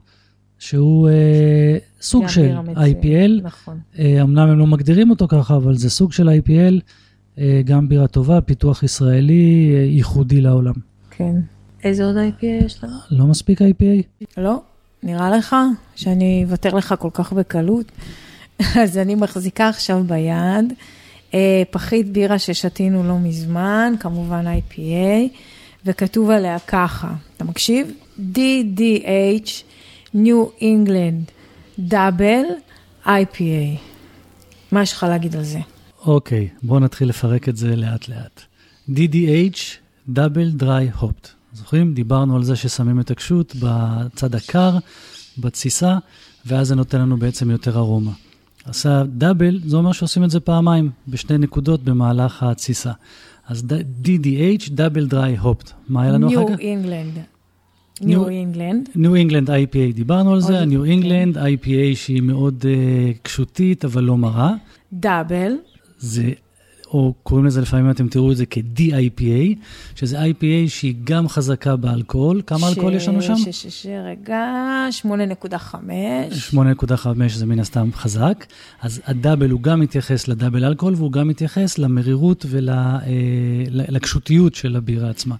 שהוא אה, סוג של
מצוינת,
IPL,
נכון.
אה, אמנם הם לא מגדירים אותו ככה, אבל זה סוג של IPL, גם בירה טובה, פיתוח ישראלי, אה, ייחודי לעולם.
כן. איזה עוד IPA יש לנו?
לא מספיק IPA?
לא? נראה לך שאני אוותר לך כל כך בקלות? אז אני מחזיקה עכשיו ביד אה, פחית בירה ששתינו לא מזמן, כמובן IPA, וכתוב עליה ככה, אתה מקשיב? DDH New England Double IPA. מה יש לך להגיד על זה?
אוקיי, בואו נתחיל לפרק את זה לאט לאט. DDH, Double Dry Hopped. זוכרים? דיברנו על זה ששמים את הקשות בצד הקר, בתסיסה, ואז זה נותן לנו בעצם יותר ארומה. עשה דאבל, זה אומר שעושים את זה פעמיים, בשתי נקודות במהלך התסיסה. אז DDH, Double Dry Hopped. מה היה לנו
New
אחר כך?
England.
New-
New England.
New England IPA, דיברנו על זה,
עוד-
New England IPA שהיא מאוד uh, קשותית, אבל לא מרה.
דאבל.
זה, או קוראים לזה לפעמים, אתם תראו את זה כ-DIPA, שזה IPA שהיא גם חזקה באלכוהול. כמה אלכוהול יש לנו שם?
ש... ש... ש... רגע, 8.5.
8.5 זה מן הסתם חזק. אז הדאבל הוא גם מתייחס לדאבל אלכוהול, והוא גם מתייחס למרירות ולקשותיות של הבירה עצמה.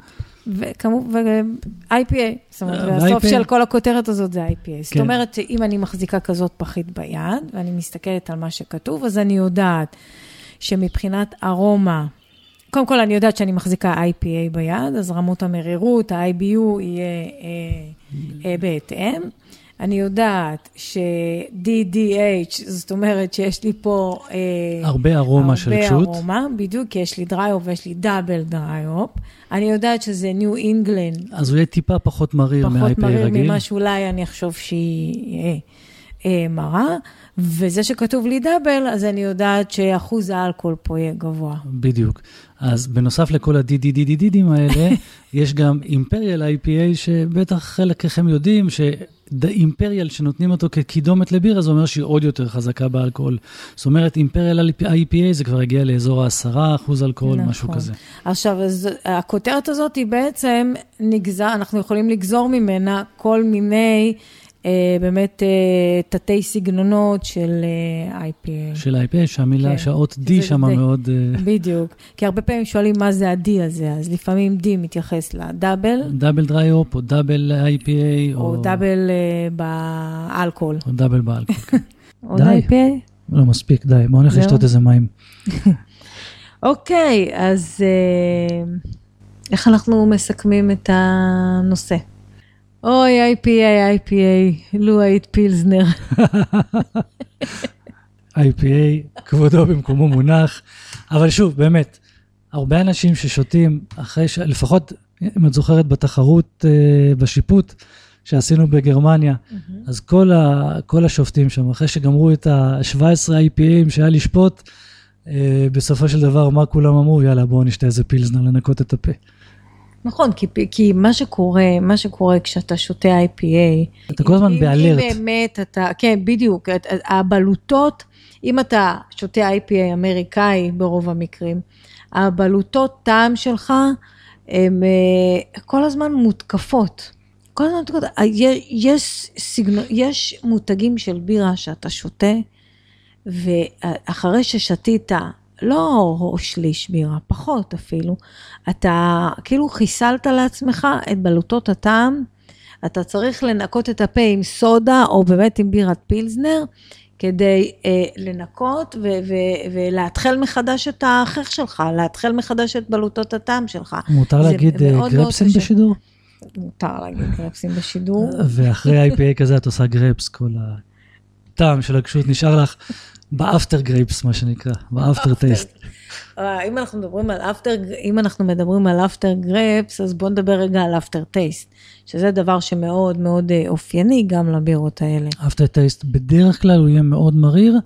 וכמובן, ו-IPA, זאת אומרת,
אה,
הסוף. של כל הכותרת הזאת זה IPA. זאת
כן.
אומרת, שאם אני מחזיקה כזאת פחית ביד, ואני מסתכלת על מה שכתוב, אז אני יודעת שמבחינת ארומה, קודם כל אני יודעת שאני מחזיקה IPA ביד, אז רמות המרירות, ה-IBU יהיה אה, אה, בהתאם. אני יודעת ש-DDH, זאת אומרת שיש לי פה... אה,
הרבה ארומה של קשות.
הרבה ארומה, בדיוק, כי יש לי dry hop ויש לי double dry hop. אני יודעת שזה New England,
אז הוא יהיה טיפה פחות מריר
פחות
מ-IPA
מריר
רגיל.
ממה שאולי אני אחשוב שיהיה. אה, מרה, וזה שכתוב לי דאבל, אז אני יודעת שאחוז האלכוהול פה יהיה גבוה.
בדיוק. אז בנוסף לכל ה-DDDDDים האלה, יש גם אימפריאל IPA, שבטח חלקכם יודעים, שאימפריאל שנותנים אותו כקידומת לבירה, זה אומר שהיא עוד יותר חזקה באלכוהול. זאת אומרת, אימפריאל IPA זה כבר הגיע לאזור ה-10% אלכוהול, נכון. משהו כזה.
עכשיו, אז הכותרת הזאת היא בעצם נגזר, אנחנו יכולים לגזור ממנה כל מיני... אה, באמת אה, תתי סגנונות של אה, IPA.
של IPA, שהמילה, כן. שהאות D שם מאוד...
בדיוק, כי הרבה פעמים שואלים מה זה ה-D הזה, אז לפעמים D מתייחס לדאבל.
דאבל דריי אופ, או דאבל IPA,
או... או דאבל באלכוהול.
או דאבל באלכוהול, כן.
עוד IPA?
לא, מספיק, די, בואו נלך לשתות איזה מים.
אוקיי, אז איך אנחנו מסכמים את הנושא? אוי, IPA, IPA, לו היית פילזנר.
IPA, כבודו במקומו מונח. אבל שוב, באמת, הרבה אנשים ששותים אחרי ש... לפחות, אם את זוכרת, בתחרות, uh, בשיפוט שעשינו בגרמניה, mm-hmm. אז כל, ה, כל השופטים שם, אחרי שגמרו את ה-17 IPAים שהיה לשפוט, uh, בסופו של דבר, מה כולם אמרו? יאללה, בואו נשתה איזה פילזנר לנקות את הפה.
נכון, כי, כי מה שקורה, מה שקורה כשאתה שותה IPA,
אתה כל הזמן באלרט.
אם באמת אתה, כן, בדיוק, הבלוטות, אם אתה שותה IPA אמריקאי ברוב המקרים, הבלוטות טעם שלך, הן אה, כל הזמן מותקפות. כל הזמן מותקפות. יש, סגנון, יש מותגים של בירה שאתה שותה, ואחרי ששתית לא שליש בירה, פחות אפילו. אתה כאילו חיסלת לעצמך את בלוטות הטעם, אתה צריך לנקות את הפה עם סודה, או באמת עם בירת פילזנר, כדי אה, לנקות ו- ו- ולאתחל מחדש את האחר שלך, לאתחל מחדש את בלוטות הטעם שלך.
מותר להגיד אה, גרפסים בשידור?
מותר להגיד גרפסים בשידור.
ואחרי IPA כזה את עושה גרפס, כל הטעם של הקשות נשאר לך. ב after grapes, מה שנקרא, ב aftertaste.
אם אנחנו מדברים על after, אם אנחנו מדברים על after grapes, אז בואו נדבר רגע על aftertaste, שזה דבר שמאוד מאוד אה, אופייני גם לבירות האלה.
aftertaste בדרך כלל הוא יהיה מאוד מריר,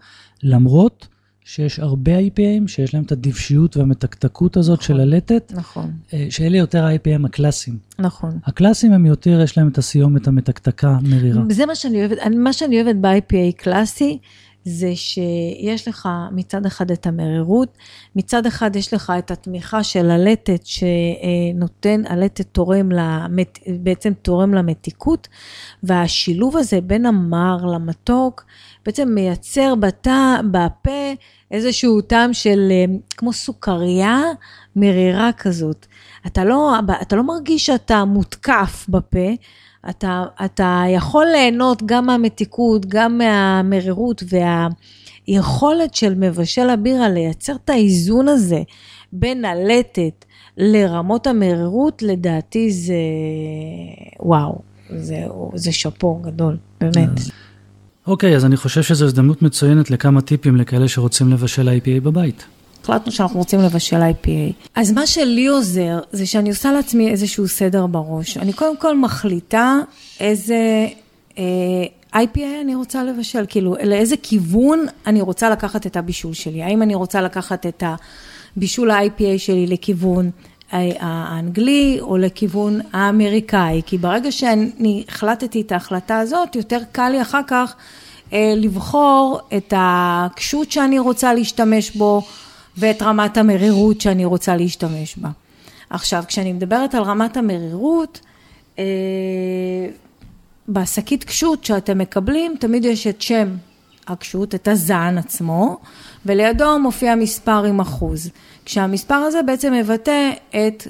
למרות שיש הרבה IPA ים שיש להם את הדבשיות והמתקתקות הזאת נכון, של הלתת.
נכון.
אה, שאלה יותר ה-IPA ים הקלאסיים.
נכון.
הקלאסיים הם יותר, יש להם את הסיומת המתקתקה מרירה.
זה מה שאני אוהבת, מה שאני אוהבת ב-IPA קלאסי, זה שיש לך מצד אחד את המרירות, מצד אחד יש לך את התמיכה של הלטת שנותן, הלטת תורם, למת, בעצם תורם למתיקות, והשילוב הזה בין המר למתוק בעצם מייצר בתא, בפה איזשהו טעם של כמו סוכריה מרירה כזאת. אתה לא, אתה לא מרגיש שאתה מותקף בפה, אתה, אתה יכול ליהנות גם מהמתיקות, גם מהמרירות והיכולת של מבשל הבירה לייצר את האיזון הזה בין הלטת לרמות המרירות, לדעתי זה וואו, זה, זה שאפו גדול, באמת.
אוקיי, okay, אז אני חושב שזו הזדמנות מצוינת לכמה טיפים לכאלה שרוצים לבשל IPA בבית.
החלטנו שאנחנו רוצים לבשל IPA. אז מה שלי עוזר, זה שאני עושה לעצמי איזשהו סדר בראש. אני קודם כל מחליטה איזה אה, IPA אני רוצה לבשל, כאילו, לאיזה כיוון אני רוצה לקחת את הבישול שלי. האם אני רוצה לקחת את הבישול ה-IPA שלי לכיוון האנגלי או לכיוון האמריקאי, כי ברגע שאני החלטתי את ההחלטה הזאת, יותר קל לי אחר כך אה, לבחור את הקשות שאני רוצה להשתמש בו, ואת רמת המרירות שאני רוצה להשתמש בה. עכשיו, כשאני מדברת על רמת המרירות, אה, בשקית קשות שאתם מקבלים, תמיד יש את שם הקשות, את הזן עצמו, ולידו מופיע מספר עם אחוז. כשהמספר הזה בעצם מבטא את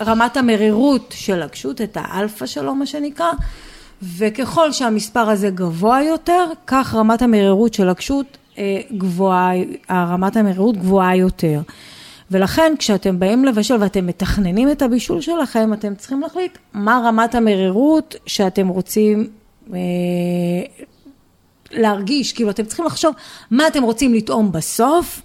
רמת המרירות של הקשות, את האלפא שלו מה שנקרא, וככל שהמספר הזה גבוה יותר, כך רמת המרירות של הקשות גבוהה, רמת המרירות גבוהה יותר. ולכן כשאתם באים לבשל ואתם מתכננים את הבישול שלכם, אתם צריכים להחליט מה רמת המרירות שאתם רוצים אה, להרגיש, כאילו אתם צריכים לחשוב מה אתם רוצים לטעום בסוף,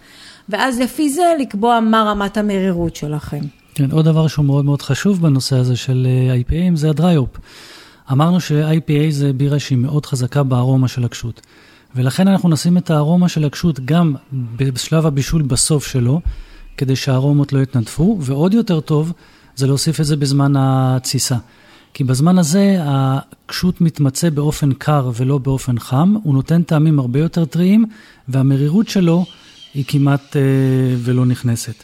ואז לפי זה לקבוע מה רמת המרירות שלכם.
כן, עוד דבר שהוא מאוד מאוד חשוב בנושא הזה של אה, IPAים זה הדריופ. אמרנו ש-IPA זה בירה שהיא מאוד חזקה בארומה של הקשות. ולכן אנחנו נשים את הארומה של הקשות גם בשלב הבישול בסוף שלו, כדי שהארומות לא יתנדפו, ועוד יותר טוב זה להוסיף את זה בזמן התסיסה. כי בזמן הזה הקשות מתמצא באופן קר ולא באופן חם, הוא נותן טעמים הרבה יותר טריים, והמרירות שלו היא כמעט אה, ולא נכנסת.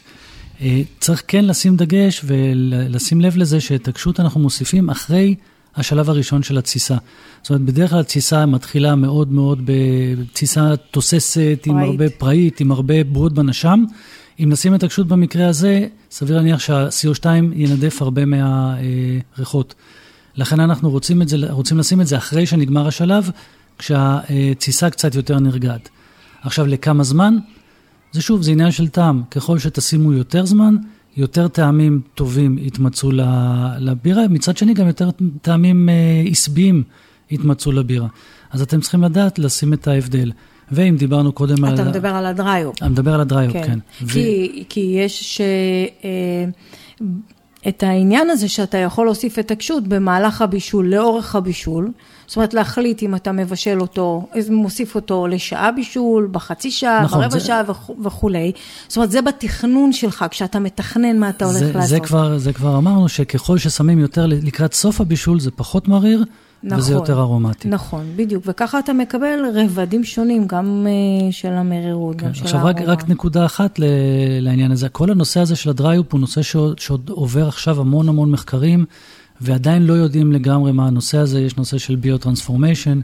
אה, צריך כן לשים דגש ולשים לב לזה שאת הקשות אנחנו מוסיפים אחרי השלב הראשון של התסיסה. זאת אומרת, בדרך כלל התסיסה מתחילה מאוד מאוד בתסיסה תוססת, עם הרבה פראית, עם הרבה בועות בנשם. אם נשים את הקשות במקרה הזה, סביר להניח שה-CO2 ינדף הרבה מהריחות. לכן אנחנו רוצים, זה, רוצים לשים את זה אחרי שנגמר השלב, כשהתסיסה קצת יותר נרגעת. עכשיו, לכמה זמן? זה שוב, זה עניין של טעם. ככל שתשימו יותר זמן, יותר טעמים טובים יתמצאו לבירה, מצד שני גם יותר טעמים אה, עשביים יתמצאו לבירה. אז אתם צריכים לדעת לשים את ההבדל. ואם דיברנו קודם
אתה
על...
אתה מדבר על הדריופ.
אני מדבר על הדריופ, כן. כן.
כי, ו... כי יש ש... אה, את העניין הזה שאתה יכול להוסיף את הקשות במהלך הבישול, לאורך הבישול. זאת אומרת, להחליט אם אתה מבשל אותו, מוסיף אותו לשעה בישול, בחצי שעה, נכון, ברבע זה... שעה וכו', וכולי. זאת אומרת, זה בתכנון שלך, כשאתה מתכנן מה אתה הולך
זה,
לעשות.
זה כבר, זה כבר אמרנו שככל ששמים יותר לקראת סוף הבישול, זה פחות מריר, נכון, וזה יותר ארומטי.
נכון, בדיוק, וככה אתה מקבל רבדים שונים, גם uh, של המרירות, כן, גם של
הארומה. עכשיו, רק, רק נקודה אחת ל, לעניין הזה. כל הנושא הזה של הדריופ הוא נושא שעוד, שעוד עובר עכשיו המון המון מחקרים. ועדיין לא יודעים לגמרי מה הנושא הזה, יש נושא של ביוטרנספורמיישן,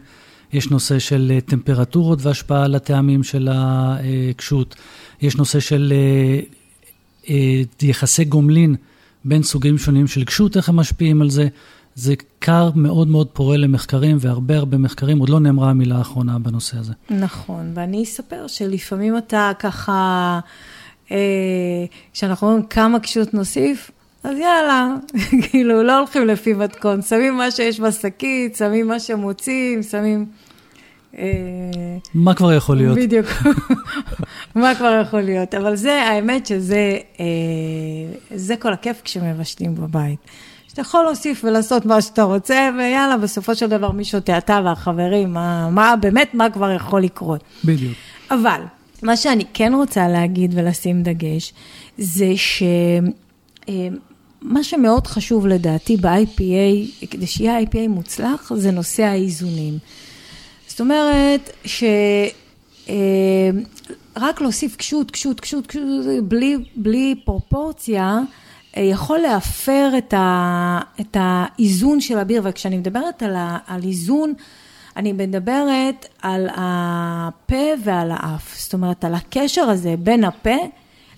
יש נושא של אה, טמפרטורות והשפעה על הטעמים של הקשות, יש נושא של אה, אה, יחסי גומלין בין סוגים שונים של קשות, איך הם משפיעים על זה. זה כר מאוד מאוד פורה למחקרים, והרבה הרבה מחקרים, עוד לא נאמרה המילה האחרונה בנושא הזה.
נכון, ואני אספר שלפעמים אתה ככה, כשאנחנו אומרים כמה קשות נוסיף, אז יאללה, כאילו, לא הולכים לפי מתכון, שמים מה שיש בשקית, שמים מה שמוצאים, שמים...
אה, מה כבר יכול להיות?
בדיוק, מה כבר יכול להיות, אבל זה, האמת שזה אה, זה כל הכיף כשמבשלים בבית. שאתה יכול להוסיף ולעשות מה שאתה רוצה, ויאללה, בסופו של דבר מי שותה אתה והחברים, מה, מה באמת, מה כבר יכול לקרות.
בדיוק.
אבל, מה שאני כן רוצה להגיד ולשים דגש, זה ש... מה שמאוד חשוב לדעתי ב-IPA, כדי שיהיה IPA מוצלח, זה נושא האיזונים. זאת אומרת שרק אה, להוסיף קשות, קשות, קשות, קשות, בלי, בלי פרופורציה, אה, יכול להפר את, ה, את האיזון של הביר, וכשאני מדברת על, ה, על איזון, אני מדברת על הפה ועל האף, זאת אומרת על הקשר הזה בין הפה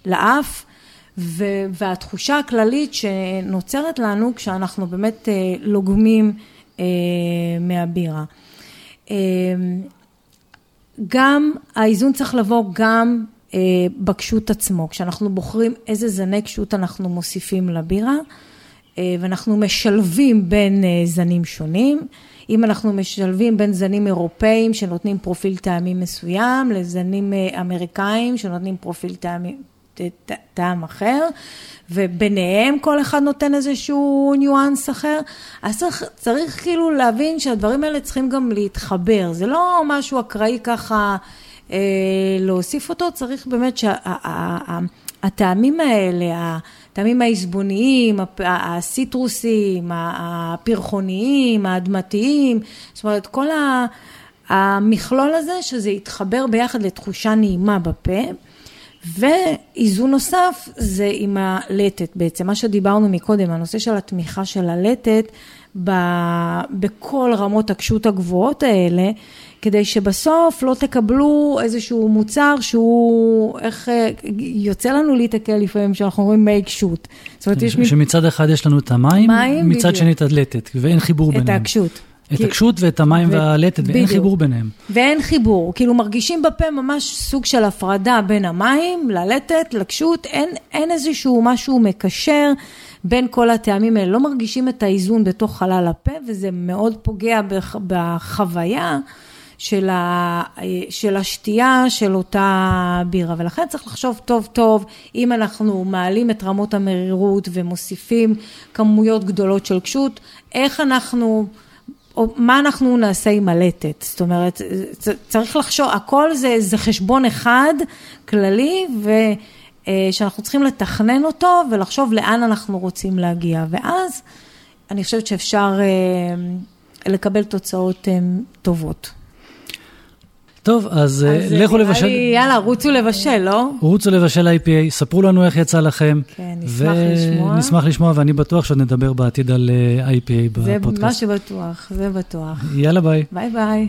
לאף, והתחושה הכללית שנוצרת לנו כשאנחנו באמת אה, לוגמים אה, מהבירה. אה, גם האיזון צריך לבוא גם בקשות עצמו, כשאנחנו בוחרים איזה זני קשות אנחנו מוסיפים לבירה ואנחנו משלבים בין זנים שונים. אם אנחנו משלבים בין זנים אירופאים שנותנים פרופיל טעמים מסוים לזנים אמריקאים שנותנים פרופיל טעמים, טעם אחר, וביניהם כל אחד נותן איזשהו ניואנס אחר, אז צריך, צריך כאילו להבין שהדברים האלה צריכים גם להתחבר, זה לא משהו אקראי ככה אה, להוסיף אותו, צריך באמת שהטעמים שה, האלה, הטעמים העזבוניים, הסיטרוסיים, הפרחוניים, האדמתיים, זאת אומרת כל המכלול הזה, שזה יתחבר ביחד לתחושה נעימה בפה. ואיזון נוסף זה עם הלטת בעצם, מה שדיברנו מקודם, הנושא של התמיכה של הלטת ב, בכל רמות הקשות הגבוהות האלה, כדי שבסוף לא תקבלו איזשהו מוצר שהוא, איך יוצא לנו להתקל לפעמים שאנחנו אומרים מי קשות.
זאת אומרת, יש... שמצד אחד יש לנו את המים, מים מצד בדיוק. שני את הלטת, ואין חיבור ביניהם.
את הקשות.
את הקשות ואת המים ו... והלטת, ואין בדיוק. חיבור ביניהם.
ואין חיבור, כאילו מרגישים בפה ממש סוג של הפרדה בין המים ללטת, לקשות, אין, אין איזשהו משהו מקשר בין כל הטעמים האלה, לא מרגישים את האיזון בתוך חלל הפה, וזה מאוד פוגע בח, בחוויה. של, ה, של השתייה של אותה בירה, ולכן צריך לחשוב טוב טוב אם אנחנו מעלים את רמות המרירות ומוסיפים כמויות גדולות של קשות, איך אנחנו או מה אנחנו נעשה עם הלטת, זאת אומרת, צריך לחשוב, הכל זה, זה חשבון אחד כללי, ושאנחנו צריכים לתכנן אותו ולחשוב לאן אנחנו רוצים להגיע, ואז אני חושבת שאפשר לקבל תוצאות טובות.
טוב, אז, אז לכו לבשל. לי,
יאללה, רוצו לבשל, לא?
רוצו לבשל IPA, ספרו לנו איך יצא לכם.
כן, נשמח ו- לשמוע.
נשמח לשמוע, ואני בטוח שעוד נדבר בעתיד על IPA בפודקאסט.
זה מה שבטוח, זה בטוח.
יאללה, ביי.
ביי ביי.